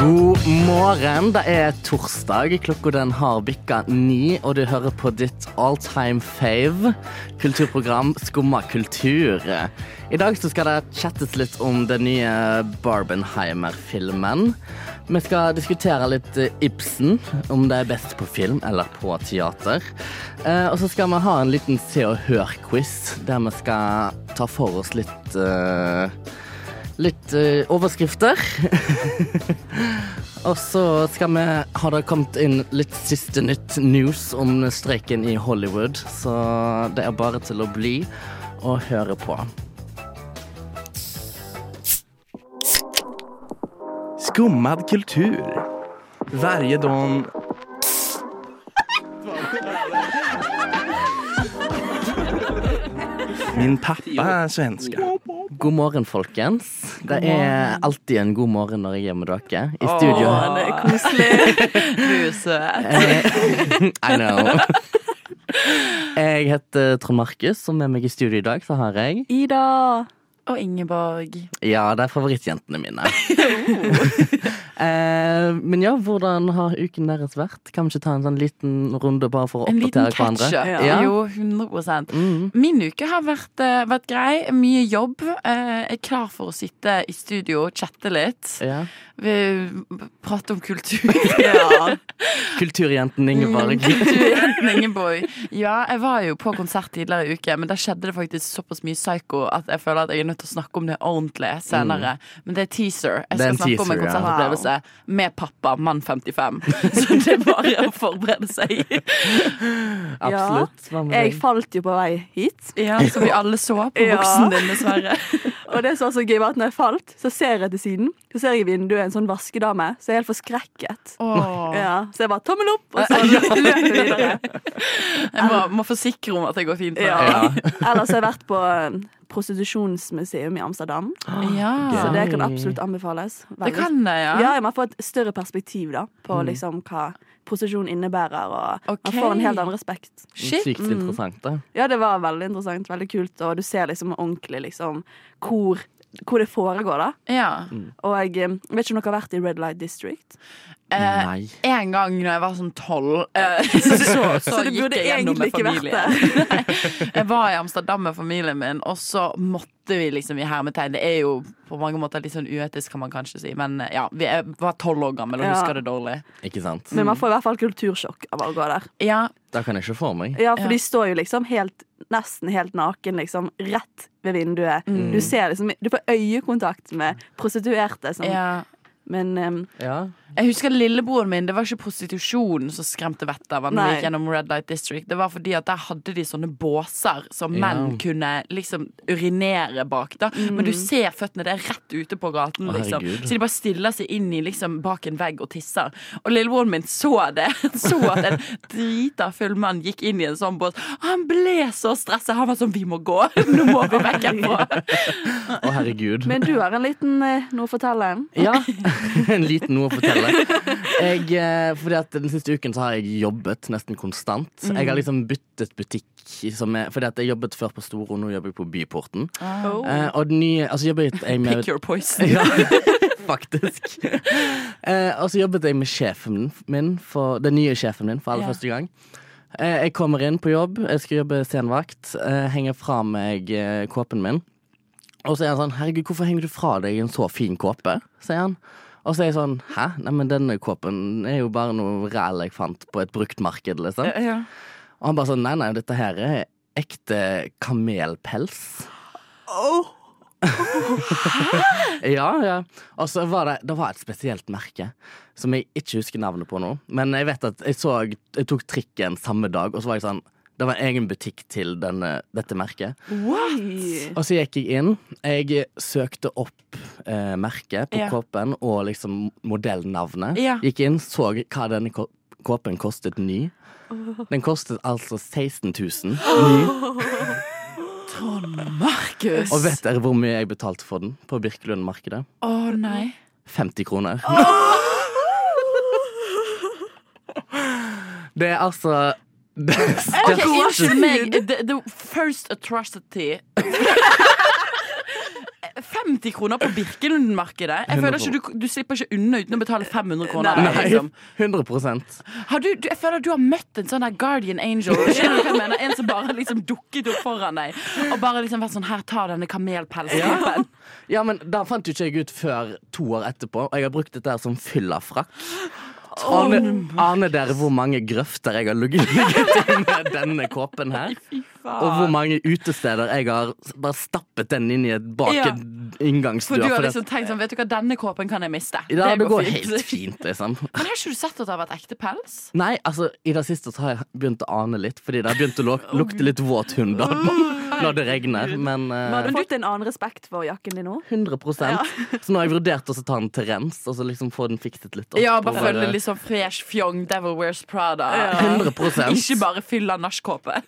God morgen. Det er torsdag. Klokka den har bikka ni, og du hører på ditt all time fave kulturprogram Skumma kultur. I dag skal det chattes litt om den nye Barbenheimer-filmen. Vi skal diskutere litt Ibsen, om det er best på film eller på teater. Eh, og så skal vi ha en liten Se og Hør-quiz, der vi skal ta for oss litt eh, Litt uh, overskrifter. Og så skal vi, ha det kommet inn litt siste nytt news om streiken i Hollywood, så det er bare til å bli og høre på. Skummad kultur. Varje dag... Min pappa er svenske. God morgen, folkens. Det er alltid en god morgen når jeg er med dere. I studio. Åh, det er koselig. Du er søt. Eh, I know. Jeg heter Trond Markus, og med meg i studio i dag så har jeg Ida. Og Ingeborg. Ja, det er favorittjentene mine. eh, men ja, hvordan har uken deres vært? Kan vi ikke ta en sånn liten runde bare for å oppdatere hverandre? catch-up. Ja. Jo, 100 Mm. Min uke har vært, eh, vært grei. Mye jobb. Eh, er klar for å sitte i studio og chatte litt. ja. Vi prater om kultur. ja. Kulturjenten Ingeborg. Kulturjenten Ingeborg. Ja, jeg var jo på konsert tidligere i uke, men da skjedde det faktisk såpass mye psyko at jeg føler at jeg er nødt til å snakke om det ordentlig senere. Men det er teaser. Jeg skal snakke snakke om en konsertopplevelse ja. med pappa, mann 55. Så det er bare å forberede seg. Absolutt. Ja, Jeg falt jo på vei hit. Ja, Som vi alle så på Ja. buksen din, dessverre. Og det som er så gøy var at når jeg falt, så ser jeg til siden. Så ser jeg i vinduet en sånn vaskedame, så jeg er helt forskrekket. Oh. Ja, så jeg bare tommel opp, og så løper jeg videre. Jeg må, må forsikre om at det går fint. Ja. Ja. Ellers har jeg vært på eh, prostitusjonsmuseum i Amsterdam, Ja. så det kan absolutt anbefales. Det kan det, ja. Ja, man får et større perspektiv da, på liksom hva prostitusjon innebærer, og okay. man får en helt annen respekt. Shit. Sykt interessant, da. Ja, det var veldig interessant, veldig kult, og du ser liksom ordentlig liksom hvor, hvor det foregår, da. Ja. Og jeg eh, vet ikke om dere har vært i Red Light District. Eh, Nei. en gang når jeg var sånn tolv, eh, så, så, Så det gikk burde jeg egentlig ikke vært det. Nei, jeg var i Amsterdam med familien min, og så måtte vi liksom i hermetegn Det er jo på mange måter litt sånn uetisk, kan man kanskje si, men eh, ja, vi er, var tolv år gammel og Ja. husker det dårlig. Ikke sant? Men man får i hvert fall kultursjokk av å gå der. Ja, Da kan jeg ikke få meg. Ja, for Ja. de står jo liksom helt nesten helt naken, liksom, rett ved vinduet. Du ser liksom Du får øyekontakt med prostituerte som ja. Men um, Ja. Jeg husker lillebroren min, det var ikke prostitusjonen som skremte vettet av han Nei. gikk gjennom Red Light District. Det var fordi at der hadde de sånne båser som Ja. menn kunne liksom urinere bak. da Men du ser føttene, det er rett ute på gaten. Liksom. Så de bare stiller seg inn i liksom bak en vegg og tisser. Og lillebroren min så det. Så at en drita full mann gikk inn i en sånn bås. Han ble så stresset. Han var sånn 'Vi må gå! Nå må vi vekk herfra'. Å, herregud. Men du har en liten eh, noe å fortelle. Ja, en liten noe å fortelle. Jeg, eh, fordi at Den siste uken så har jeg jobbet nesten konstant. Jeg har liksom byttet butikk. Som er, fordi at jeg jobbet før på Storo, nå jobber jeg på Byporten. Oh. Eh, og den nye, altså jobbet jeg med Pick your poison. ja, faktisk. Eh, og så jobbet jeg med sjefen min, for, den nye sjefen min, for aller yeah. første gang. Eh, jeg kommer inn på jobb, jeg skal jobbe senvakt, eh, henger fra meg eh, kåpen min. Og så er han sånn 'herregud, hvorfor henger du fra deg en så fin kåpe?' sier han. Og så er jeg sånn 'hæ, nei, men denne kåpen er jo bare noe ræl jeg fant på et bruktmarked', liksom. Ja. Og han bare sånn 'nei, nei, dette her er ekte kamelpels'. ja, ja. Og så var det, det var et spesielt merke som jeg ikke husker navnet på nå. Men jeg vet at jeg så Jeg tok trikken samme dag, og så var jeg sånn Det var en egen butikk til denne, dette merket. What? Og så gikk jeg inn. Jeg søkte opp eh, merket på Ja. kåpen og liksom modellnavnet. Ja. Gikk inn, så hva denne kåpen kostet ny. Den kostet altså 16 000 ny. Markus! Og vet dere hvor mye jeg betalte for den på Birkelund-markedet? Å nei. 50 kroner. Det er altså Det største Unnskyld meg. The, the first atrocity 50 kroner på Birkelund-markedet. Jeg føler ikke du, du slipper ikke unna uten å betale 500 kroner. Nei. Liksom. 100% Har du, du, jeg føler du har møtt en sånn der guardian angel. Jeg mener? En som bare liksom dukket opp foran deg og bare liksom vært sånn Her, ta denne kamelpelskåpen. Ja, men da fant jo ikke jeg ut før to år etterpå, og jeg har brukt dette her som fyllafrakk. Aner, aner dere hvor mange grøfter jeg har ligget i med denne kåpen her? Og hvor mange utesteder jeg har bare stappet den inn i et bak Ja. inngangsdør. For du har liksom tenkt sånn Vet du hva, denne kåpen kan jeg miste. ja, det går helt fint, liksom. Men har ikke du sett at det har vært ekte pels? Nei, altså, i det siste så har jeg begynt å ane litt, fordi det har begynt å lukte litt våt hund når det regner. Men Men har du fått en annen respekt for jakken din nå? 100 Så nå har jeg vurdert å ta den til rens, og så liksom få den fikset litt opp. Ja, bare følge litt sånn fresh fjong, Devil Wears Prada. 100% Ikke bare fylle nachkåpe.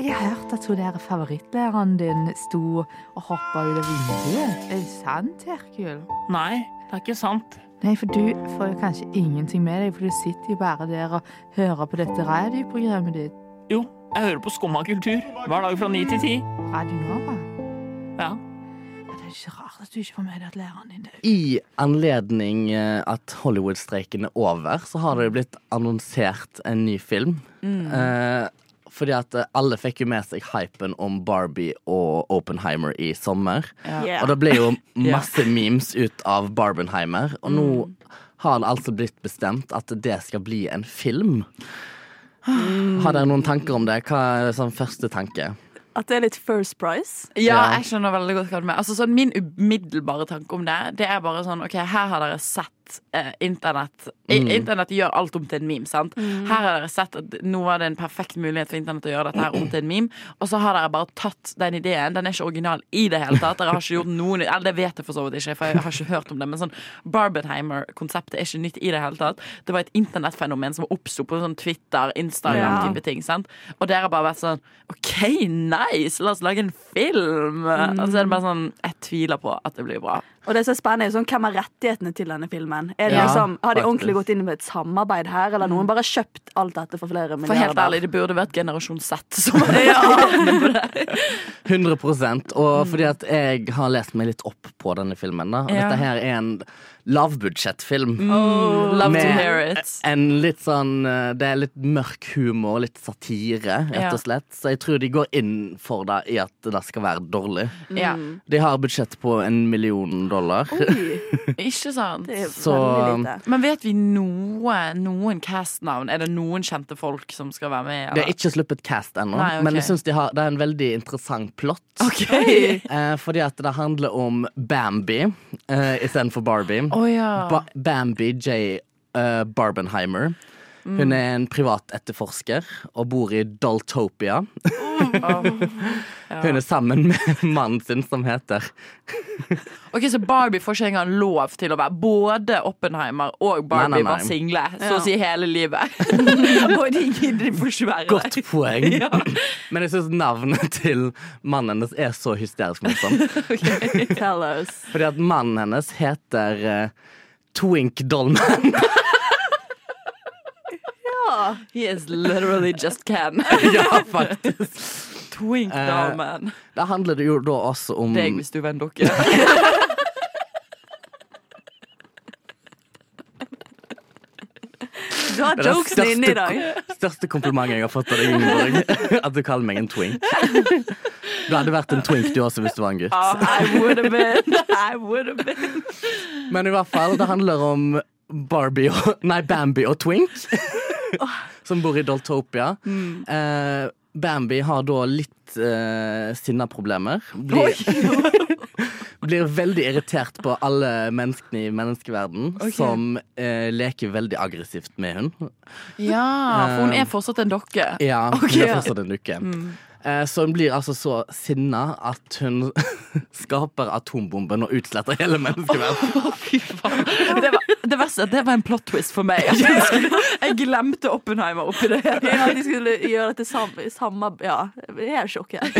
Jeg har hørt at hun der favorittlæreren din sto og hoppa ut av vinduet. Er det sant, Herkul? Nei, det er ikke sant. Nei, for du får jo kanskje ingenting med deg, for du sitter jo bare der og hører på dette radioprogrammet ditt. Jo, jeg hører på Skumma kultur hver dag fra ni til ti. Radio Nova. Ja. Ja, det er ikke rart at du ikke får med deg at læreren din dør. I anledning eh, at Hollywood-streiken er over, så har det jo blitt annonsert en ny film. Eh, fordi at eh, alle fikk jo med seg hypen om Barbie og Oppenheimer i sommer. Yeah. Og det ble jo masse memes ut av Barbenheimer. Og nå har det altså blitt bestemt at det skal bli en film. Har dere noen tanker om det? Hva er sånn første tanke? At det er litt First Price. Ja, Ja. jeg skjønner veldig godt hva du mener. Altså, sånn, min umiddelbare tanke om det, det er bare sånn OK, her har dere sett eh, internett mm. Internett gjør alt om til en meme, sant? Her har dere sett at nå var det en perfekt mulighet for internett å gjøre dette her om til en meme, og så har dere bare tatt den ideen. Den er ikke original i det hele tatt. Dere har ikke gjort noen Eller det vet jeg for så vidt ikke, for jeg har ikke hørt om det, men sånn Barbenheimer-konseptet er ikke nytt i det hele tatt. Det var et internettfenomen som oppsto på sånn Twitter, Instagram-type ting. sant? Og dere har bare vært sånn OK, nice! La oss lage en film! Og så er det bare sånn Jeg tviler på at det blir bra. Og det som er spennende er sånn, Hvem har rettighetene til denne filmen? Er det Ja, liksom, har de ordentlig gått inn med et samarbeid her, eller har noen bare kjøpt alt dette for flere milliarder? For helt ærlig, det burde vært Generasjon Z som hadde 100 Og fordi at jeg har lest meg litt opp på denne filmen. da Og Ja. Dette her er en lavbudsjettfilm. Love Med to hear it. En litt sånn eh, Det er litt mørk humor, litt satire, rett og slett. Så jeg tror de går inn for det i at det skal være dårlig. Mm. De har budsjett på en million dollar. Oi, Ikke sant? det Så-. Men vet vi noe, noen cast-navn? Er det noen kjente folk som skal være med? Det eller? er ikke sluppet cast ennå, okay. men jeg syns de har, det er en veldig interessant plott. Okay. Eh, fordi at det handler om Bambi eh, istedenfor Barbie. Å ja. ba Bambi J. Uh, Barbenheimer. Hun er en privat etterforsker og bor i Daltopia. Hun er sammen med mannen sin, som heter Ok, Så Barbie får ikke engang lov til å være Både Oppenheimer og Barbie Nei, nei, nei. var single, så Ja. å si hele livet. og de gidder de ikke Godt poeng. Ja. Men jeg syns navnet til mannen hennes er så hysterisk morsomt. Tell us. Fordi at mannen hennes heter uh, Twink Dollman. He is literally just Ken. ja, faktisk. Twink da, man. Da handler det jo da også om Deg hvis du vender dere. Du har Det er det jokesene inne i dag. Største komplimentet jeg har fått av deg, Ingeborg. At du kaller meg en twink. Du hadde vært en twink du også hvis du var en gutt. I would have been. I would have been. Men i hvert fall, det handler om Barbie og Nei, Bambi og Twink. Som bor i Doltopia. Eh, Bambi har da litt eh, sinnaproblemer. Blir, blir veldig irritert på alle menneskene i menneskeverden som uh, leker veldig aggressivt med hun. Ja, for hun er fortsatt en dokke. Ja, hun okay. er fortsatt en dukke. Eh, Så hun blir altså så sinna at hun skaper atombomben og utsletter hele menneskeverden. Fy faen. Det, var, det verste er at det var en plot twist for meg. Jeg, skulle, jeg glemte Oppenheimer oppi det. Ja, de skulle gjøre det til samme, samme Ja, jeg er sjokkert.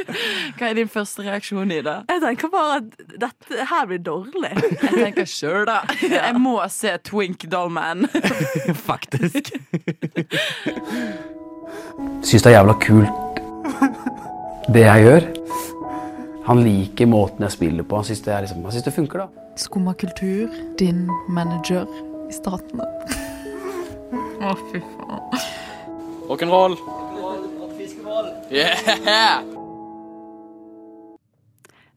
Hva er din første reaksjon i det? Jeg tenker bare at dette her blir dårlig. Jeg tenker sjøl, da. Jeg må se Twink Dollman. Faktisk. syns det er jævla kult det jeg gjør. Han liker måten jeg spiller på. Han syns det, er liksom, det funker, da. Skumma kultur, din manager i Statene. Å, fy faen. Rock'n'roll. Yeah!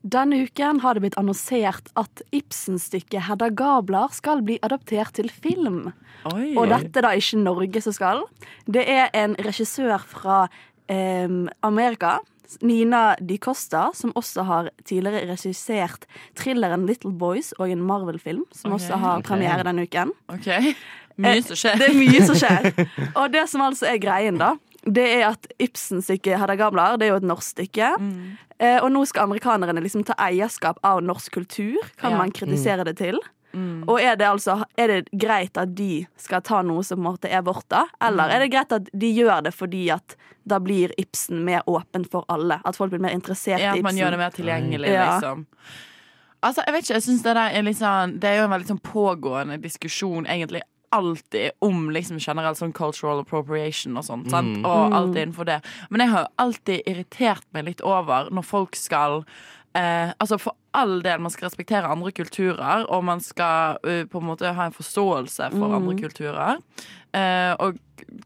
Denne uken har det blitt annonsert at Ibsen-stykket 'Hedda Gabler' skal bli adoptert til film. Oi. Og dette er da ikke Norge som skal. Det er en regissør fra em, Amerika, Nina Di Costa, som også har tidligere regissert thrilleren 'Little Boys' og en Marvel-film, som okay, også har premiere premiere denne uken. OK. Mye som skjer. Det er mye som skjer. Og det som altså er greien, da, det er at Ibsen-stykket 'Hedda Gabler' det er jo et norsk stykke. Mm. Eh, og nå skal amerikanerne liksom ta eierskap av norsk kultur, kan Ja. man kritisere det til. Mm. Og er det altså Er det greit at de skal ta noe som på en måte er vårt, da? Eller Mm. er det greit at de gjør det fordi at da blir Ibsen mer åpen for alle? At folk blir mer interessert Ja, i at man gjør det mer tilgjengelig, Ja. liksom. Altså, jeg vet ikke, jeg synes det der er sånn Det er jo en veldig sånn pågående diskusjon egentlig alltid om liksom generelt sånn cultural appropriation og sånt? Mm. Og alt innenfor det. Men jeg har jo alltid irritert meg litt over når folk skal Eh, altså For all del, man skal respektere andre kulturer, og man skal uh, på en måte ha en forståelse for Mm. andre kulturer. Eh, og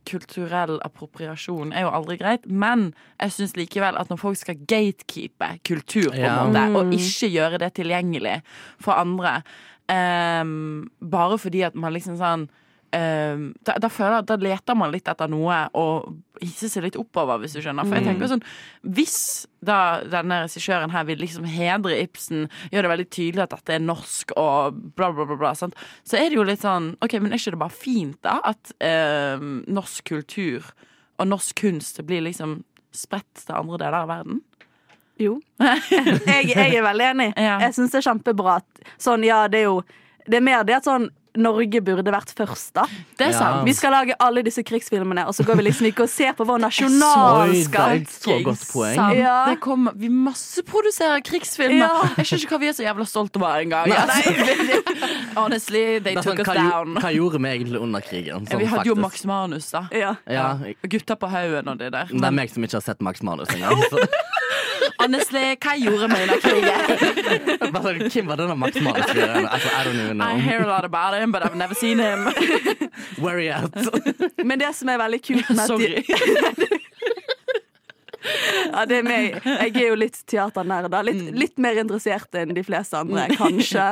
kulturell appropriasjon er jo aldri greit, men jeg syns likevel at når folk skal gatekeepe kultur, på en Ja. måte, og Mm. ikke gjøre det tilgjengelig for andre, eh, bare fordi at man liksom sånn ehm, da, da føler jeg at da leter man litt etter noe og hisser seg litt oppover, hvis du skjønner. For jeg Mm. tenker sånn Hvis da denne regissøren her vil liksom hedre Ibsen, gjør det veldig tydelig at dette er norsk og bla, bla, bla, bla sant? så er det jo litt sånn OK, men er ikke det bare fint, da? At uh, norsk kultur og norsk kunst blir liksom spredt til andre deler av verden? Jo. jeg, jeg er veldig enig. Ja. Jeg syns det er kjempebra at sånn, ja, det er jo Det er mer det at sånn Norge burde vært først, da. Det er Ja. sant. Vi skal lage alle disse krigsfilmene, og så går vi liksom ikke og ser på vår nasjonalskatt. Så, så godt poeng. Ja. Det kom, vi masseproduserer krigsfilmer. Ja. Jeg skjønner ikke hva vi er så jævla stolte over engang. Nei. Altså, honestly, they er took sånn, us hva, down. hva gjorde vi egentlig under krigen? Sånn, vi hadde jo. Max Manus, da. Ja. Ja, Gutta på haugen og det der. det er meg som ikke har sett Max Manus engang. Honestly, hva gjorde vi under krigen? Hvem var denne Max Manus-fyren? Altså, I don't even I hear a lot about him, but I've never seen him. Where he at? Men det som er veldig kult med Sorry. ja, det er meg. Jeg er jo litt teaternerd. Litt, litt mer interessert enn de fleste andre, kanskje.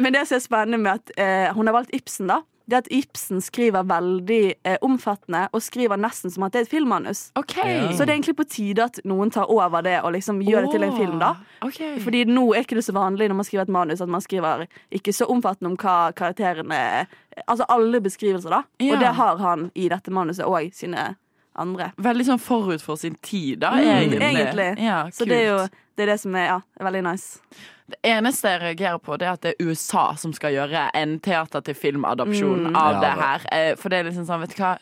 Men det som er spennende med at eh, hun har valgt Ibsen, da, det at Ibsen skriver veldig eh, omfattende, og skriver nesten som at det er et filmmanus. Okay. Ja. Så det er egentlig på tide at noen tar over det og liksom gjør det til en film, da. Okay. Fordi nå er ikke det så vanlig når man skriver et manus at man skriver ikke så omfattende om hva karakterene Altså alle beskrivelser, da. Ja. Og det har han i dette manuset og sine andre. Veldig sånn forut for sin tid, da, Mm, egentlig. egentlig. Ja, Så det er jo det, er det som er, ja, veldig nice. Det eneste jeg reagerer på, det er at det er USA som skal gjøre en teater til film-adopsjon Mm. av Ja, det det- her. Eh, For det er liksom sånn, vet du hva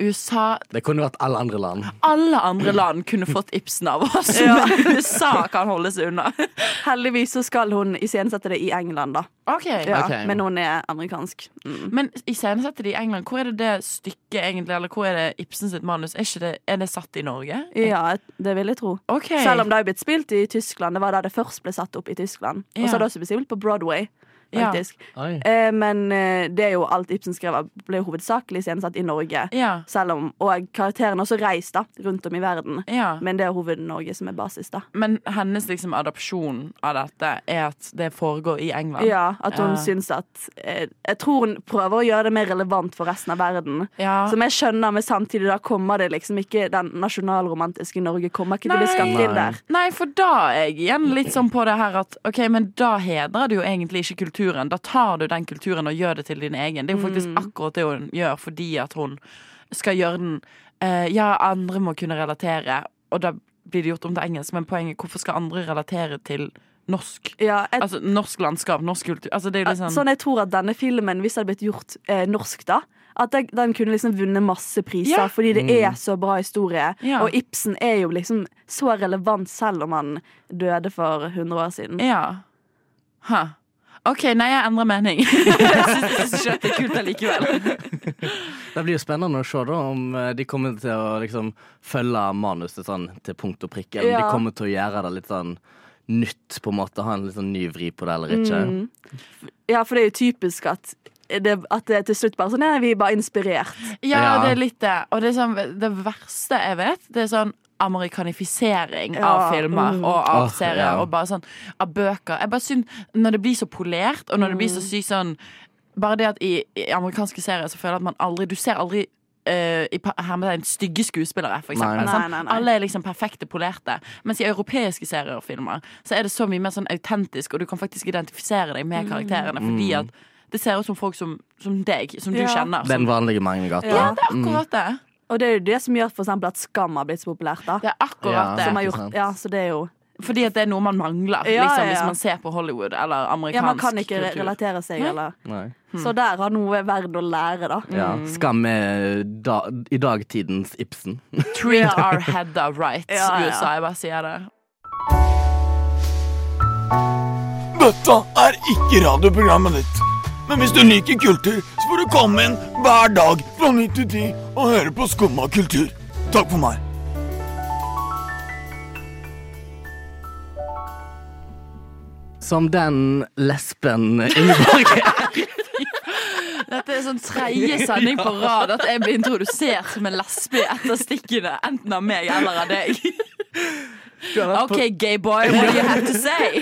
USA Det kunne vært alle andre land. Alle andre land kunne fått Ibsen av oss, Ja. men USA kan holde seg unna. Heldigvis så skal hun iscenesette det i England, da. Okay. Ja, okay. Men hun er amerikansk. Mm. Men iscenesette det i England, hvor er det det stykket egentlig, eller hvor er det Ibsen sitt manus? Er, ikke det, er det satt i Norge? Ja, det vil jeg tro. Okay. Selv om det har blitt spilt i Tyskland. Det var da det først ble satt opp i Tyskland. Og så har det også blitt spilt på Broadway. Ja. Faktisk. Ja. Eh, men eh, det er jo alt Ibsen skrev, ble hovedsakelig iscenesatt i Norge. Ja. Selv om, Og karakteren også reist da, rundt om i verden. ja. Men det er Hoved-Norge som er basis. da Men hennes liksom adopsjon av dette er at det foregår i England? Ja, At hun Ja. syns at eh, Jeg tror hun prøver å gjøre det mer relevant for resten av verden. Ja. Som jeg skjønner, men samtidig da kommer det liksom ikke den nasjonalromantiske Norge kommer ikke til å bli skapt inn der. Nei, for da er jeg igjen litt sånn på det her at OK, men da hedrer du jo egentlig ikke kulturen. Da tar du den kulturen og gjør det til din egen. Det er jo faktisk Mm. akkurat det hun gjør fordi at hun skal gjøre den eh, Ja, andre må kunne relatere. og da blir det gjort om til engelsk, men poenget hvorfor skal andre relatere til norsk? Ja, et, Altså norsk landskap, norsk kultur. Altså, det er liksom Sånn jeg tror at denne filmen, hvis det hadde blitt gjort eh, norsk, da at den, den kunne liksom vunnet masse priser, Ja. fordi det er så bra historie. Ja. Og Ibsen er jo liksom så relevant selv om han døde for 100 år siden. Ja. Ha. OK, nei, jeg endrer mening. jeg syns det er kult allikevel. Det blir jo spennende å se da om eh, de kommer til å liksom følge manuset sånn til punkt og prikke. Eller Ja. de kommer til å gjøre det litt sånn nytt, på en måte. Ha en litt sånn ny vri på det eller ikke. Mm. Ja, for det er jo typisk at det, at det til slutt bare sånn Nei, vi er bare inspirert. Ja, det er litt det. Og det, er sånn, det verste jeg vet, det er sånn amerikanifisering Ja, av filmer mm. og av oh, serier ja. og bare sånn av bøker. Jeg bare syns Når det blir så polert, og når det blir så Mm. sykt sånn Bare det at i, i amerikanske serier så føler jeg at man aldri Du ser aldri Uh, i hermetegn stygge skuespillere, for eksempel. Nei. Nei, nei, nei. Alle er liksom perfekte polerte. Mens i europeiske serier og filmer så er det så mye mer sånn autentisk, og du kan faktisk identifisere deg Mm. med karakterene fordi at det ser ut som folk som, som deg, som du kjenner. kjenner. Den Som, vanlige Magnegata. ja, det er akkurat det. Og det er jo det som gjør for eksempel at Skam har blitt så populært. da Det er akkurat Ja. som har det. gjort, ja, Så det er jo Fordi at det er noe man mangler Ja, liksom, ja, ja. hvis man ser på Hollywood eller amerikansk Ja, man kan ikke kultur. relatere seg, eller Nei. Så der har noe verdt å lære, da. Ja. Skam er da, i dagtidens Ibsen. Treat our Hedda right, Ja, ja. USA. Jeg bare sier det. Dette er ikke radioprogrammet ditt. Men hvis du liker kultur, så får du komme inn hver dag fra 9 til 10 og høre på Skumma kultur. Takk for meg. Som den lesben Ingeborg er. Dette er sånn tredje sending på rad at jeg blir introdusert som en lesbe etter stikkene. Enten av meg eller av deg. OK, gay boy, what do you have to say?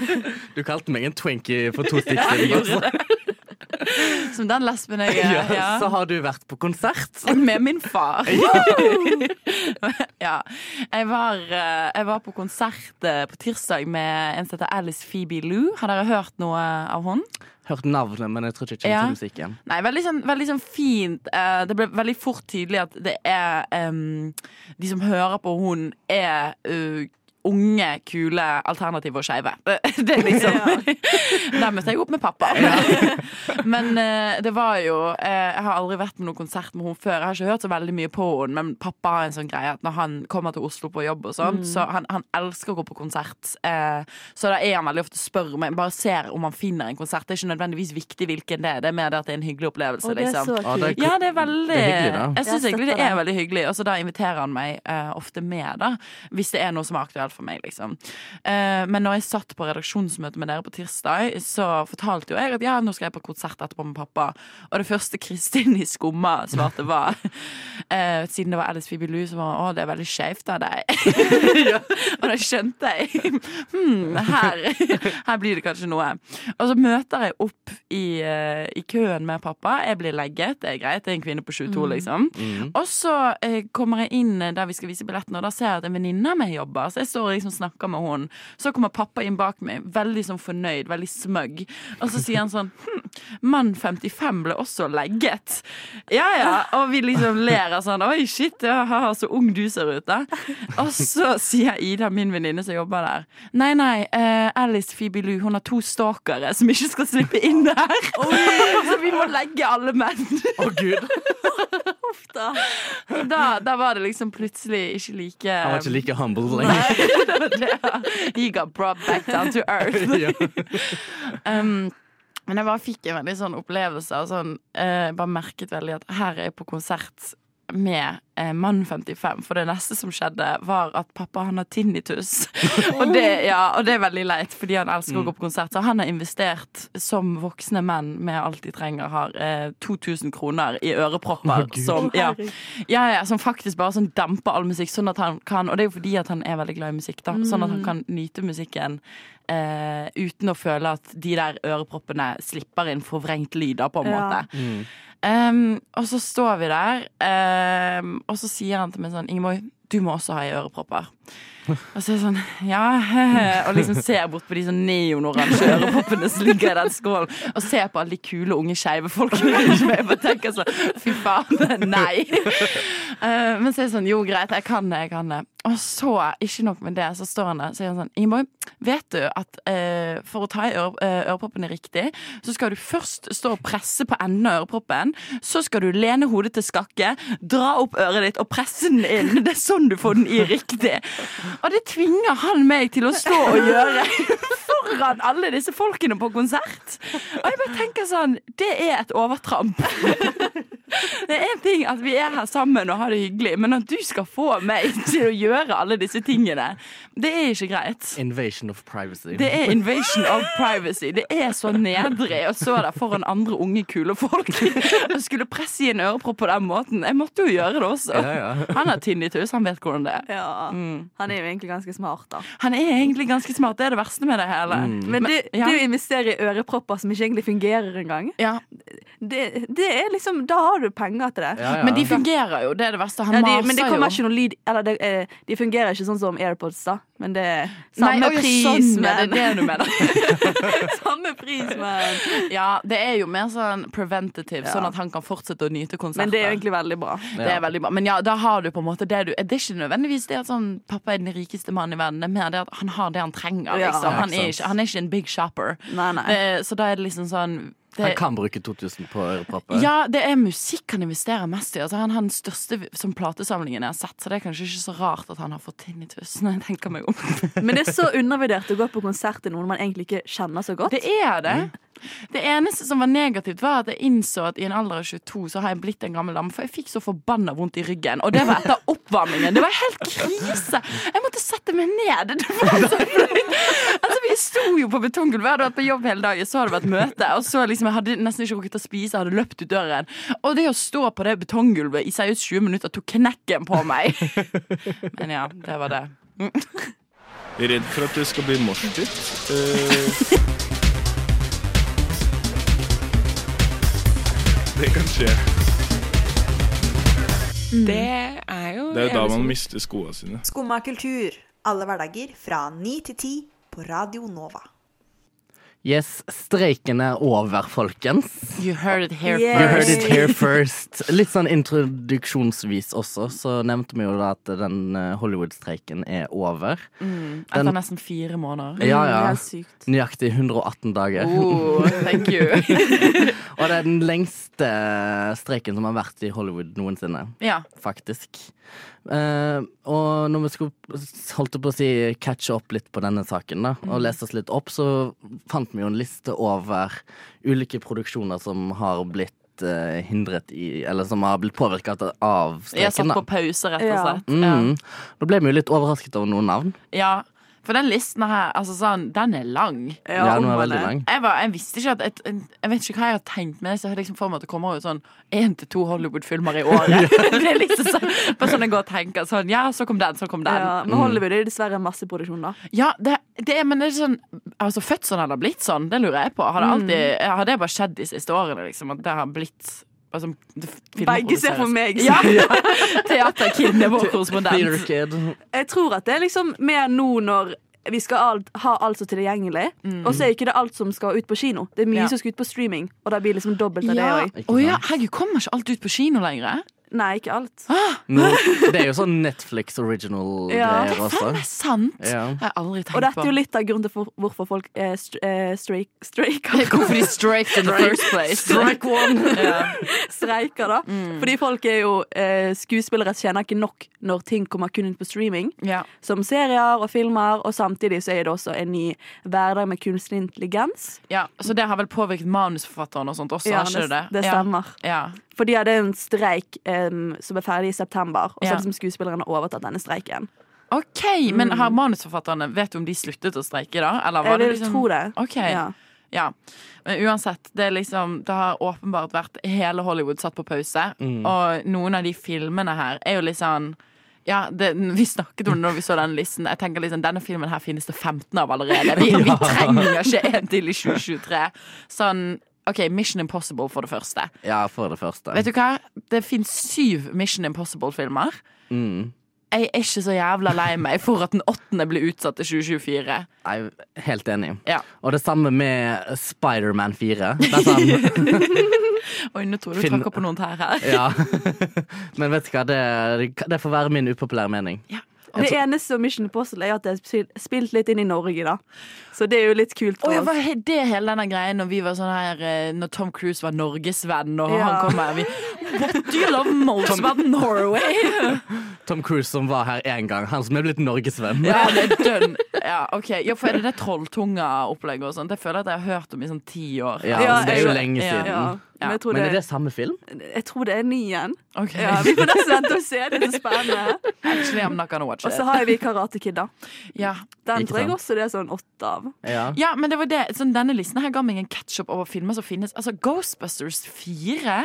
Du kalte meg en twinkie for to stikk siden. Som den lesben jeg er. Ja, så har du vært på konsert. Med min far. ja. Jeg var, eh, jeg var på konsert eh, på tirsdag med en som heter Alice Phoebe Lou. Har dere hørt noe av henne? Hørt navnet, men jeg tror ikke jeg kjenner Ja. til musikken. Nei, veldig sånn, veldig sånn fint. Eh, det ble veldig fort tydelig at det er um, De som hører på hun, er uh, unge, kule, alternative og skeive. Det er liksom Der møtte jeg opp med pappa. men eh, det var jo eh, Jeg har aldri vært på noen konsert med henne før. Jeg har ikke hørt så veldig mye på henne, men pappa har en sånn greie at når han kommer til Oslo på jobb og sånn, så han, han elsker å gå på konsert. Eh, så da er han veldig ofte spør meg Bare ser om han finner en konsert. Det er ikke nødvendigvis viktig hvilken det er. Det er mer det at det er en hyggelig opplevelse. Og det er liksom. så Ja, det er. Ja, det er veldig Det er hyggelig. Jeg syns egentlig det er veldig hyggelig. Og så da inviterer han meg ofte med, da. Hvis det er noe som er aktuelt for meg, liksom. Eh, men når jeg satt på redaksjonsmøte med dere på tirsdag, så fortalte jo jeg at ja, nå skal jeg på konsert etterpå med pappa. Og det første Kristin i Skumma svarte, var eh, Siden det var Alice Phoebe Lou, så var å, det er veldig skeivt av deg. og da skjønte jeg hm, her, her blir det kanskje noe. Og så møter jeg opp i, eh, i køen med pappa. Jeg blir legget, det er greit, det er en kvinne på 22, liksom. Og så eh, kommer jeg inn der vi skal vise billettene, og da ser jeg at en venninne av meg jobber. Så jeg står og liksom snakker med henne. Så kommer pappa inn bak meg, veldig sånn fornøyd, veldig smøgg. Og så sier han sånn hm, Mann 55 ble også legget. Ja ja. Og vi liksom ler av sånn Oi, shit, ja, haha, så ung du ser ut, da. Og så sier Ida, min venninne som jobber der, nei, nei, uh, Alice Phoebe Lou, hun har to stalkere som ikke skal slippe inn der. så vi må legge alle menn. Å, gud! Da. Da, da var det liksom plutselig ikke like Han var ikke like humble lenger. He got brought back down to earth. Um, men jeg bare fikk en veldig sånn opplevelse. Og sånn, eh, bare merket veldig at her er jeg på konsert med eh, mann 55. For det neste som skjedde, var at pappa han har tinnitus. og, det, ja, og det er veldig leit, fordi han elsker å gå på konsert. Så han har investert, som voksne menn med alt de trenger, har eh, 2000 kroner i ørepropper. som, ja, ja, ja, som faktisk bare sånn demper all musikk. Sånn at han kan, og det er jo fordi at han er veldig glad i musikk. da Sånn at han kan nyte musikken eh, uten å føle at de der øreproppene slipper inn forvrengt lyd, da, på en Ja. måte. Um, og så står vi der, um, og så sier han til meg sånn Ingeborg, du må også ha i ørepropper. Og så er jeg sånn Ja, og liksom ser bort på de sånn neonoransje øreproppene som ligger i den skålen, og ser på alle de kule, unge, skeive folkene rundt meg. og tenker sånn Fy faen, nei. Uh, men så er det sånn Jo, greit, jeg kan det, jeg kan det. Og så, ikke nok med det, så står han der og sier sånn Ingeborg, vet du at eh, for å ta i øre, eh, øreproppene riktig, så skal du først stå og presse på enden av øreproppen. Så skal du lene hodet til skakke, dra opp øret ditt og presse den inn. Det er sånn du får den i riktig. Og det tvinger han meg til å stå og gjøre foran alle disse folkene på konsert. Og jeg bare tenker sånn Det er et overtramp. Det er en ting at vi er her sammen og har det hyggelig, men at du skal få meg til å gjøre alle disse tingene, det er ikke greit. Invasion of privacy. Det er invasion of privacy. Det er så nedrig å stå der foran andre unge, kule folk og skulle presse i en ørepropp på den måten. Jeg måtte jo gjøre det også. Ja, ja. Han har tinnitus, han vet hvordan det er. Ja. Han er jo egentlig ganske smart, da. Han er egentlig ganske smart, det er det verste med det hele. Men det, ja. det å investere i ørepropper som ikke egentlig fungerer engang, Ja. det, det er liksom Da har du penger til det. Ja, ja. Men de fungerer jo, det er det verste. Han Ja, de, maser men det kommer jo. ikke noe lyd Eller det, eh, de fungerer ikke sånn som AirPods, da. Men det er samme Nei, pris, sånn, men det er det du mener. Samme pris, men Ja, det er jo mer sånn preventative, Ja. sånn at han kan fortsette å nyte konserter. Men det er egentlig veldig bra. Det er veldig bra. Men ja, da har du på en måte det du Det er ikke nødvendigvis det at sånn pappa er den rikeste mannen i verden. Det er mer det at han har det han trenger. Ja, Liksom. Han, er ikke, han er ikke en big shopper. Nei, nei. Det, så da er det liksom sånn det, Han kan bruke 2000 på ørepropper. ja, det er musikk han investerer mest i. Altså, han har den største som platesamlingen jeg har sett, så det er kanskje ikke så rart at han har fått tinnitus. Når jeg tenker meg om Men det er så undervurdert å gå på konsert til noen man egentlig ikke kjenner så godt. Det er det. Det eneste som var negativt, var at jeg innså at i en alder av 22 så har jeg blitt en gammel dame. For jeg fikk så forbanna vondt i ryggen. Og det var etter oppvarmingen. Det var helt krise! Jeg måtte sette meg ned. Det var så flaut. Altså, vi sto jo på betonggulvet. Jeg hadde vært på jobb hele dagen, så hadde det vært møte. Og så liksom, jeg hadde nesten ikke rukket å spise, jeg hadde løpt ut døren. Og det å stå på det betonggulvet i seriøst 20 minutter tok knekken på meg. Men ja, det var det. Redd for at det skal bli moshpit. Eh, det kan skje. Det er jo Det er jo da man mister skoene sine. Skumma kultur. Alle hverdager fra ni til ti på Radio Nova. Yes, streiken er over, folkens. You heard it here first. You heard it here first. Litt sånn introduksjonsvis også, så nevnte vi jo da at den eh, Hollywood-streiken er over. Mm, Den- etter nesten fire måneder. Ja, ja. Helt sykt. Nøyaktig 118 dager. Oh, thank you. Og det er den lengste streiken som har vært i Hollywood noensinne. Ja. Faktisk. Uh, og når vi skulle holdt på å si catche opp litt på denne saken, da, og lese oss litt opp, så fant vi jo en liste over ulike produksjoner som har blitt eh, hindret i Eller som har blitt påvirket av Jeg har satt på pause, rett og Ja. slett. Mm. Da ble vi jo litt overrasket over noen navn. Ja. For den listen her, altså sånn, den er lang. Ja, den er veldig lang. Jeg, var, jeg visste ikke at et, Jeg vet ikke hva jeg har tenkt, men jeg ser liksom for meg at det kommer ut sånn én til to Hollywood-filmer i året. det er liksom sånn, bare sånn jeg går og tenker sånn Ja, så kom den, så kom den. Ja, men Hollywood er dessverre masseproduksjon, da. Ja, det, det men det er sånn Altså, fødselen har det blitt sånn? Det lurer jeg på. Har det alltid Har det bare skjedd de siste årene, liksom? At det har blitt altså, Begge ser for meg. Ja! Teaterkiden er vår korrespondent. Jeg tror at det er liksom mer nå når vi skal alt, ha alt så tilgjengelig, og så er ikke det alt som skal ut på kino. Det er mye Mm. Ja. som skal ut på streaming, og da blir liksom dobbelt av Ja. det òg. Oh, ja, herregud, kommer ikke alt ut på kino lenger? Nei, ikke alt. No, det er jo sånn Netflix original-greier. Ja. også. det er sant! Ja. Jeg har aldri tenkt Og dette er jo litt av grunnen til for, hvorfor folk er st eh, streiker. Hvorfor de streiker in the first place. Strike one! Ja. streiker, da. Mm. Fordi folk er jo eh, Skuespillere tjener ikke nok når ting kommer kun inn på streaming. Ja. Som serier og filmer, og samtidig så er det også en ny hverdag med kunstig intelligens. ja, Så det har vel påvirket manusforfatteren og sånt også, Ja, har ikke det? det, det stemmer. Ja. For de hadde en streik um, som er ferdig i september, og så Ja. har liksom skuespillerne overtatt denne streiken. OK, men har manusforfatterne Vet du om de sluttet å streike, da? Eller var Jeg det liksom tro det. Okay. Ja. Ja. Men uansett, det, er liksom, det har åpenbart vært hele Hollywood satt på pause. Og noen av de filmene her er jo litt sånn ja, det, Vi snakket om det når vi så den listen. Jeg tenker liksom, Denne filmen her finnes det 15 av allerede. Vi, vi trenger ikke en til i 2023. Sånn, OK, Mission Impossible for det første. Ja, for det første. Vet du hva? Det fins syv Mission Impossible-filmer. Mm. jeg er ikke så jævla lei meg for at den åttende blir utsatt til 2024. Jeg er helt enig. Ja. Og det samme med Spiderman 4. Det er sånn, Oi, nå tror du Finn- tråkker på noen tær her. ja. Men vet du hva, det, det får være min upopulære mening. Det eneste om Mission Impossible er at det er spilt litt inn i Norge, da. Så det er jo litt kult. For ja, oss. var he- det hele denne greien når vi var sånn her eh, Når Tom Cruise var norgesvenn, og Ja. han kom her vi, What do you love most about Norway? Tom Cruise som var her én gang. Han som er blitt norgesvenn. Ja, det er dønn. Ja, okay. Ja, for er det det trolltunga-opplegget og sånt? Det føler jeg at jeg har hørt om i sånn ti år. Ja, Ja, det er jo jeg- lenge ja. siden. Ja. Men, Men er det samme film? jeg tror det er ny igjen. Okay. Ja, vi får nesten vente og se. Det er så spennende. Actually, I'm not gonna watch Og så har vi Karate Kid, da. Ja. Den Ikke tror jeg også det er sånn åtte av. Ja. ja, men det var det. Sånn, denne listen her ga meg en catch-up over filmer som finnes. Altså, Ghostbusters 4?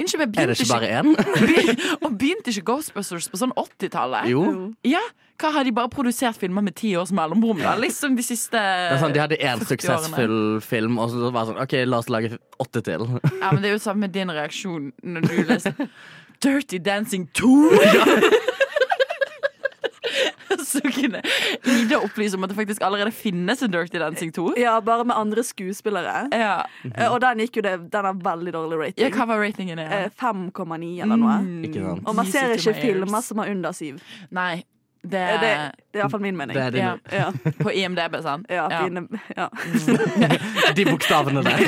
Unnskyld, men Er det begynte ikke bare én? Og begynte ikke Ghostbusters på sånn 80-tallet? Jo. Ja, hva Har de bare produsert filmer med ti års mellomrom? da? Liksom de siste Det er sånn, de hadde én suksessfull film, og så var det sånn OK, la oss lage åtte til. Ja, men Det er jo samme med din reaksjon når du leser Dirty Dancing 2! Kunne Ida opplyse om at det faktisk allerede finnes en Dirty Dancing 2. Ja, bare med andre skuespillere. Ja, Eh, Og den gikk jo det Den har veldig dårlig ja rating. Hva var ratingen? Eh, Ja? 5,9 eller noe. Ikke sant? Og man ser ikke filmer som har under 7. Nei. Det Eh, er, Det, det er iallfall min mening. Det er din, ja, Ja, På IMDb, sant? ja, Ja. fine, ja. De bokstavene der.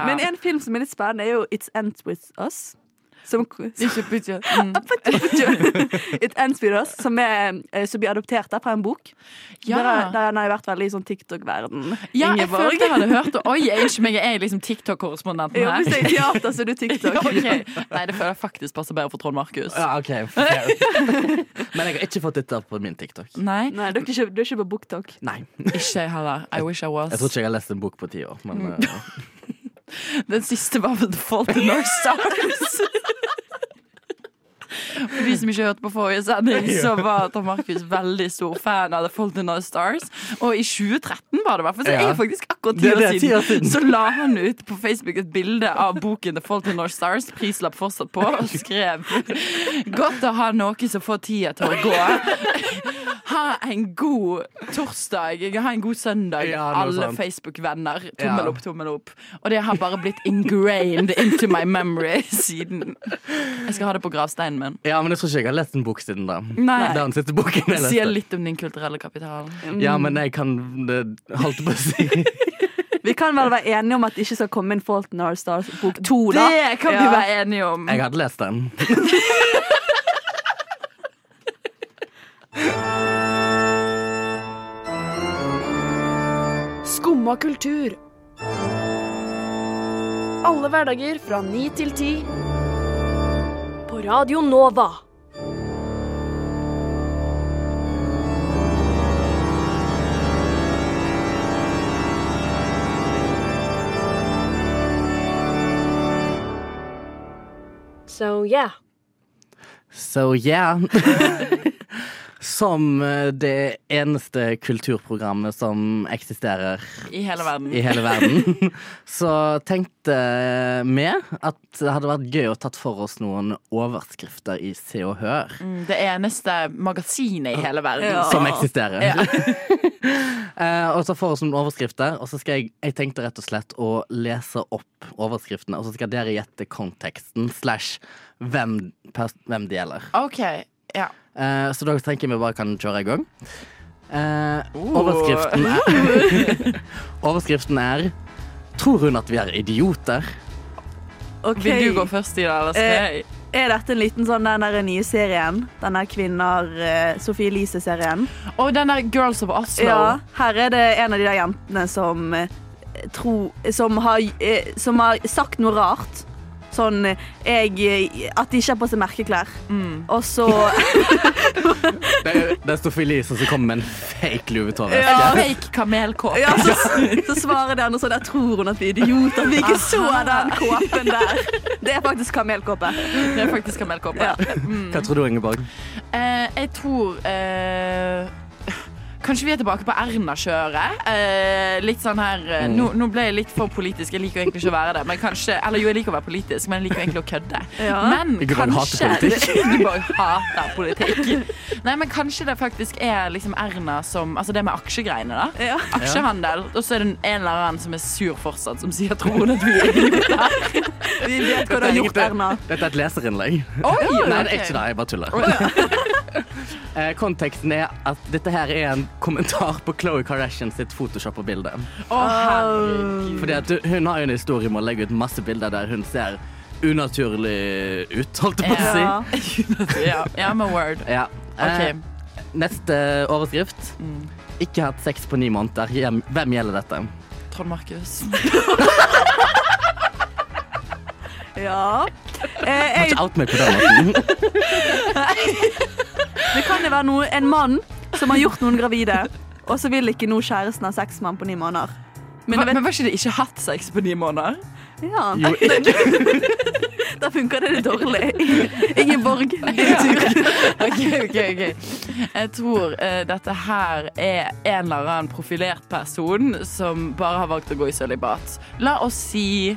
Men en film som er litt spennende, er jo It's Ends With Us. Som, Ikke bytte. Mm. It Ends With Us, som, er, eh, som blir adoptert der fra en bok. Ja. Der, der har jeg vært veldig i sånn TikTok-verden. Ja, jeg følte jeg hadde hørt det. Oi, jeg, unnskyld meg, jeg er liksom TikTok-korrespondenten Ja, her. hvis jeg er teater, så er du TikTok. Ja, okay. Nei, det føler jeg faktisk passer bedre for Trond Markus. Ja, OK. Men jeg har ikke fått dette på min TikTok. Nei, Nei, du er ikke, du er ikke på BookTok. Nei. ikke jeg heller. I wish I was. Jeg tror ikke jeg har lest en bok på ti år. Men Mm. Den siste var The Fault in Our Stars. For de som ikke hørte på forrige sending, så var Tom Markus veldig stor fan av The Fault in Our Stars. Og i 2013 var det hvert fall, så Ja. er faktisk akkurat ti år siden, siden. så la han ut på Facebook et bilde av boken The Fault in Our Stars, prislapp fortsatt på, og skrev Godt å ha noe som får tida til å gå. Ha en god torsdag. Ha en god søndag, Ja, alle. Facebook-venner. Tommel Ja. opp, tommel opp. Og det har bare blitt ingrained into my memory siden. Jeg skal ha det på gravsteinen min. ja, men jeg tror ikke jeg har lest en bok siden da. Nei. Den siste boken jeg Sier litt om din kulturelle kapital. Ja, men jeg kan det holdt på å si. Vi kan vel være enige om at det ikke skal komme en Fault in Our Stars bok to, da. Det kan vi være enige om. Jeg hadde lest den. Skumma kultur. Alle hverdager fra ni til ti. Radio Nova. So yeah. So yeah. Som eh, det eneste kulturprogrammet som eksisterer I hele verden. i hele verden, så tenkte vi at det hadde vært gøy å tatt for oss noen overskrifter i Se og Hør. Mm, Det eneste magasinet i hele verden. Ja. Som eksisterer. Ja. Eh, og så får vi noen overskrifter, og så skal jeg Jeg tenkte rett og slett å lese opp overskriftene, og så skal dere gjette konteksten slash hvem, hvem det gjelder. OK. Ja. Eh, så da tenker jeg vi bare kan kjøre i gang. Eh, Oh. overskriften er Overskriften er Tror hun at vi er idioter? Ok. Vil du gå først, Ida, eller skal Eh, jeg? Er dette en liten sånn den der nye serien? Den der Kvinner eh, Sophie Elise-serien? Og den der Girls of Oslo. Ja. Her er det en av de der jentene som eh, tro, som, har, eh, som har sagt noe rart. Sånn eh, jeg, At de ikke har på seg merkeklær. Mm. Og så Det er, det er Elise som kommer med en fake Louis Vuitton-veske. Ja. Fake kamelkåpe. ja, så, så svarer de andre sånn Jeg tror hun at vi er idioter. Vi ikke så den kåpen der. Det er faktisk kamelkåpe. Det er faktisk kamelkåpe. Ja. Mm. Hva tror du, Ingeborg? Eh, jeg tror eh, Kanskje vi er tilbake på Erna-kjøret. Eh, litt sånn her eh, Mm. nå, nå ble jeg litt for politisk. Jeg liker egentlig ikke å være det. Men kanskje, eller jo, jeg liker å være politisk, men jeg liker egentlig å kødde. Ja. Men hater kanskje politikk. Ingeborg hater politikk. Nei, men kanskje det faktisk er liksom Erna som Altså det med aksjegreiene, da. Ja. Aksjehandel. Og så er det en eller annen som er sur fortsatt, som sier tror hun at vi er idioter. Vi vet hva du har gjort, Erna. Dette er et leserinnlegg. Oi, Nei, det er ikke det. Jeg bare tuller. Eh, Konteksten er at dette her er en kommentar på Khloe Kardashian sitt Photoshop-bilde. Fordi at Hun har jo en historie med å legge ut masse bilder der hun ser unaturlig ut, holdt jeg på å si. Ja. ja, ja, med word. Ja. Ok. Eh, neste overskrift. Ikke hatt sex på ni måneder. Hjem- Hvem gjelder dette? Trond Markus. Ja. Eh, Må ikke out meg på den måten. det kan jo være noe, en mann som har gjort noen gravide, og så vil ikke nå kjæresten ha sex med ham på ni måneder. Men, jeg men var ikke det ikke hatt sex på ni måneder? ja. Jo, Da funker det litt dårlig. Ingeborg, din tur. Ok, ok, ok. Jeg tror uh, dette her er en eller annen profilert person som bare har valgt å gå i sølibat. La oss si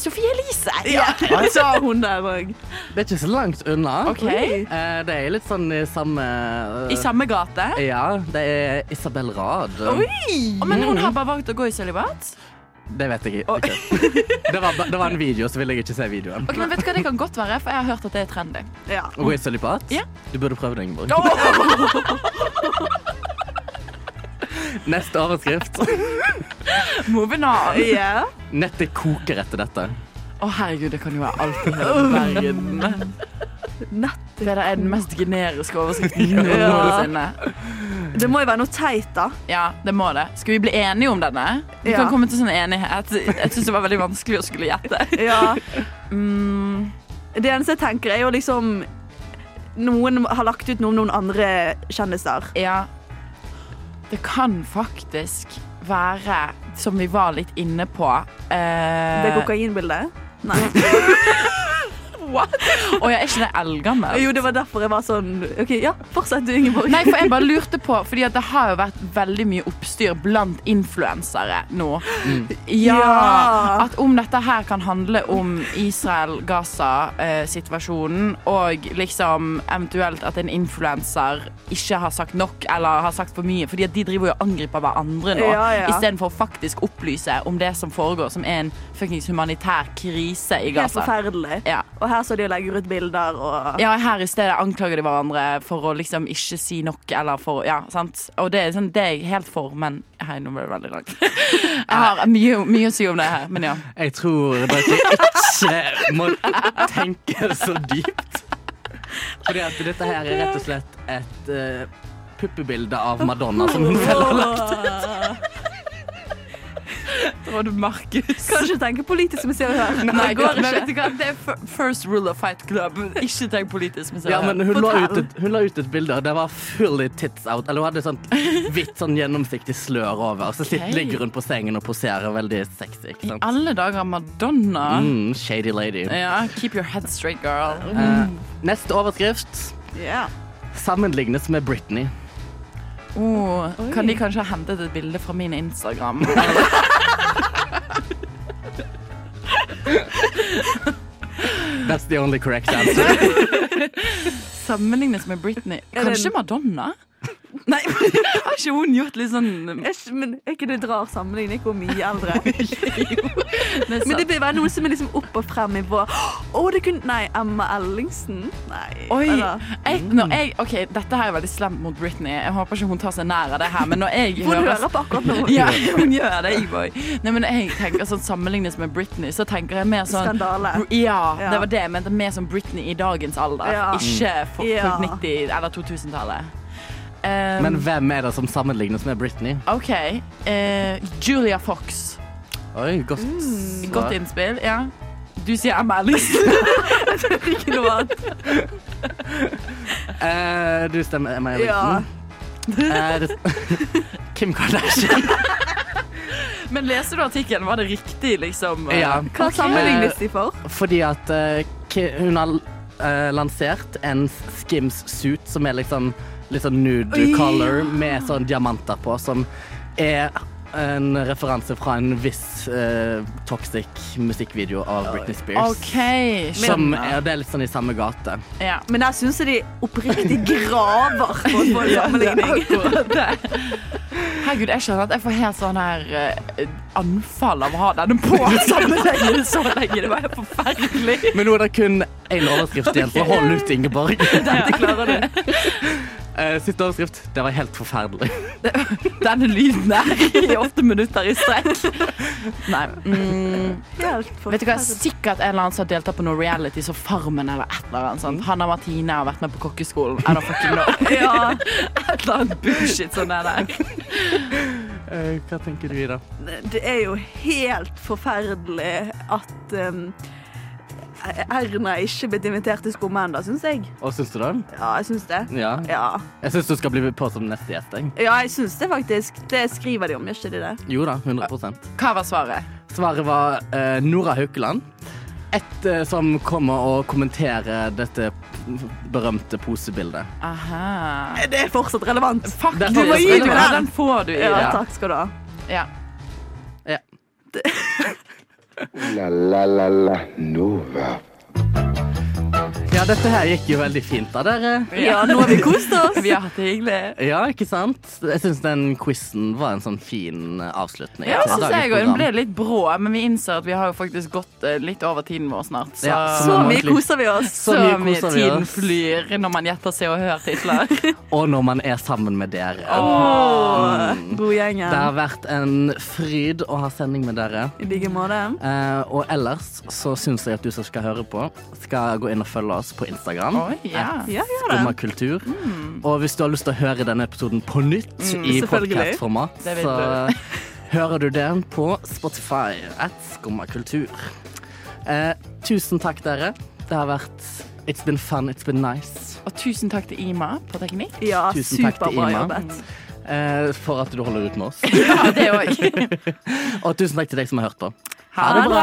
Sofie Elise. Ja, sa hun der òg. Det er ikke så langt unna. Ok. Eh, Det er litt sånn i samme I samme gate. Ja, det er Isabel Rad. Å, Men hun har bare valgt å gå i sølibat? Det vet jeg ikke. Det, var, det var en video, så ville jeg ikke se videoen. Ok, men vet du hva, Det kan godt være, for jeg har hørt at det er trendy. Ja. Å gå i sølibat? Ja. Du burde prøve det, Ingeborg. Neste overskrift. Moving on. Ja. Nettet koker etter dette. Å herregud, det kan jo være alt i hele verden. Det er den mest generiske overskriften noensinne. Det må jo være noe teit, da. Ja, det må det. Skal vi bli enige om denne? Vi Ja. kan komme til sånn enighet. Jeg syns det var veldig vanskelig å skulle gjette. Ja. Mm, Det eneste jeg tenker, er jo liksom Noen har lagt ut noe om noen andre kjendiser. ja. Det kan faktisk være, som vi var litt inne på eh, Det kokainbildet. Nei. What? Og jeg er ikke det eldgammelt? Jo, det var derfor jeg var sånn OK, ja, fortsett du, Ingeborg. Nei, for jeg bare lurte på Fordi det har jo vært veldig mye oppstyr blant influensere nå. Ja, Ja. At om dette her kan handle om Israel-Gaza-situasjonen, og liksom eventuelt at en influenser ikke har sagt nok eller har sagt for mye. Fordi at de driver jo og angriper hverandre nå, Ja, ja. istedenfor å faktisk opplyse om det som foregår, som er en fuckings humanitær krise i Gaza. Helt forferdelig. Ja. Og her så de legger ut bilder og Ja, her i stedet anklager de hverandre for å liksom ikke si nok, eller for Ja, sant. Og det er, sånn, det er jeg helt for, men Hei, nå ble det veldig langt. Jeg har mye, mye å si om det her, men ja. Jeg tror dere ikke må tenke så dypt. Fordi at dette her er rett og slett et uh, puppebilde av Madonna som hun selv har lagt ut. Trond Markus. Kan ikke tenke politisk med Se og Hør. Nei, det går ikke. Det er first rule of fight club. Ikke tenk politisk. Men Ja, men hun la, ut et, hun la ut et bilde, og det var fully tits out. Eller hun hadde sånn hvitt sånn gjennomsiktig slør over. Så sitter, Ok. ligger hun på sengen og poserer veldig sexy. Ikke sant? Alle dager Madonna. Mm, shady lady. Ja, keep your head straight, girl. Eh, neste overskrift yeah. sammenlignes med Britney. Oh, kan de kanskje ha hentet et bilde fra min Instagram? That's the only correct answer. Sammenlignes med Britney. Kanskje Madonna? Nei, men har ikke hun gjort litt sånn Er ikke- Men er ikke det rar sammenligning? Hun mye eldre. Men det bør være noe som er liksom opp og frem i vår Å, det kunne Nei, Emma Ellingsen? Nei. Oi, jeg, når jeg, ok, Dette her er veldig slemt mot Britney. Jeg håper ikke hun tar seg nær av det her. Men når jeg Hun hører på akkurat nå. Ja, hun gjør det, Iboy. Nei, men jeg tenker sånn Sammenlignes med Britney, så tenker jeg mer sånn Skandale. Ja, det var det jeg mente. Mer som Britney i dagens alder. Ja. Ikke for, for 90- eller 2000-tallet. Um, Men hvem er det som sammenlignes med Britney? OK. Uh, Julia Fox. Oi, godt Mm. svar. Godt innspill. Ja. Du sier Emma Ellingsen. Ikke noe annet. uh, du stemmer, Emma Ja. Ellingsen. Eh, Kim Kardashian. Men leser du artikkelen? Var det riktig, liksom? Ja. Hva sammenlignes de for? Fordi at hun har lansert en Skims suit som er liksom litt sånn nude Oi. color med sånn diamanter på, som er en referanse fra en viss uh, toxic musikkvideo av Britney Spears. Okay, Som er, det er litt sånn i samme gate. Ja. Men der syns jeg de oppriktig graver for å få en sammenligning. Herregud, jeg skjønner at jeg får helt sånn her uh, anfall av å ha denne på sammenlignet så lenge. Det var helt forferdelig. Men nå er det kun én overskrift igjen, så hold ut, Ingeborg. Dette klarer du. Eh, Siste overskrift. Det var helt forferdelig. Denne lyden der i åtte minutter i strekk. Nei. Mm, vet du hva, Sikkert en eller annen som har deltatt på noe reality som Farmen eller et eller annet. sånt. Hanna Martine har vært med på kokkeskolen. I don't fucking know. Ja. Et eller annet bullshit som det. Eh, hva tenker du, Ida? Det er jo helt forferdelig at um, Erna ikke blitt invitert til Skumma ennå, syns jeg. Og syns du det? Ja, jeg syns det. Ja. Ja. Jeg syns du skal bli på som neste gjest. ja, jeg syns det faktisk. Det skriver de om, gjør ikke de det? Jo da, 100 Hva var svaret? Svaret var eh, Nora Haukeland. Et eh, som kommer og kommenterer dette berømte posebildet. Aha. Det er fortsatt relevant. Fuck, Det du må gi meg den. Den får du i Ja, takk skal du ha. Ja. Ja. La la la la Nova. Ja, dette her gikk jo veldig fint, av dere. Ja, nå har vi kost oss. Vi har hatt det hyggelig. Ja, ikke sant? Jeg syns den quizen var en sånn fin eh, avslutning. Ja, så synes jeg òg. Den ble litt brå, men vi innser at vi har jo faktisk gått eh, litt over tiden vår snart. Så, Ja, Så man mye egentlig- koser vi oss. så mye mye koser vi tiden oss. flyr når man gjetter Se og Hør-titler. Og når man er sammen med dere. Åh, god God Det gjengen. har vært en fryd å ha sending med dere. I like måte. Eh, og ellers så syns jeg at du som skal høre på, skal gå inn og følge oss på Instagram. Oh, yeah. At Ja, gjør det. Og hvis du har lyst til å høre denne episoden på nytt i selvfølgelig. podkastformat, så hører du den på Spotify at Skummakultur. Eh, tusen takk, dere. Det har vært It's been fun, it's been nice. Og tusen takk til Ima på teknikk. Ja, Tusen takk til superbra Ima. jobbet. Eh, for at du holder ut med oss. Ja, det òg. Og tusen takk til deg som har hørt på. Ha det bra.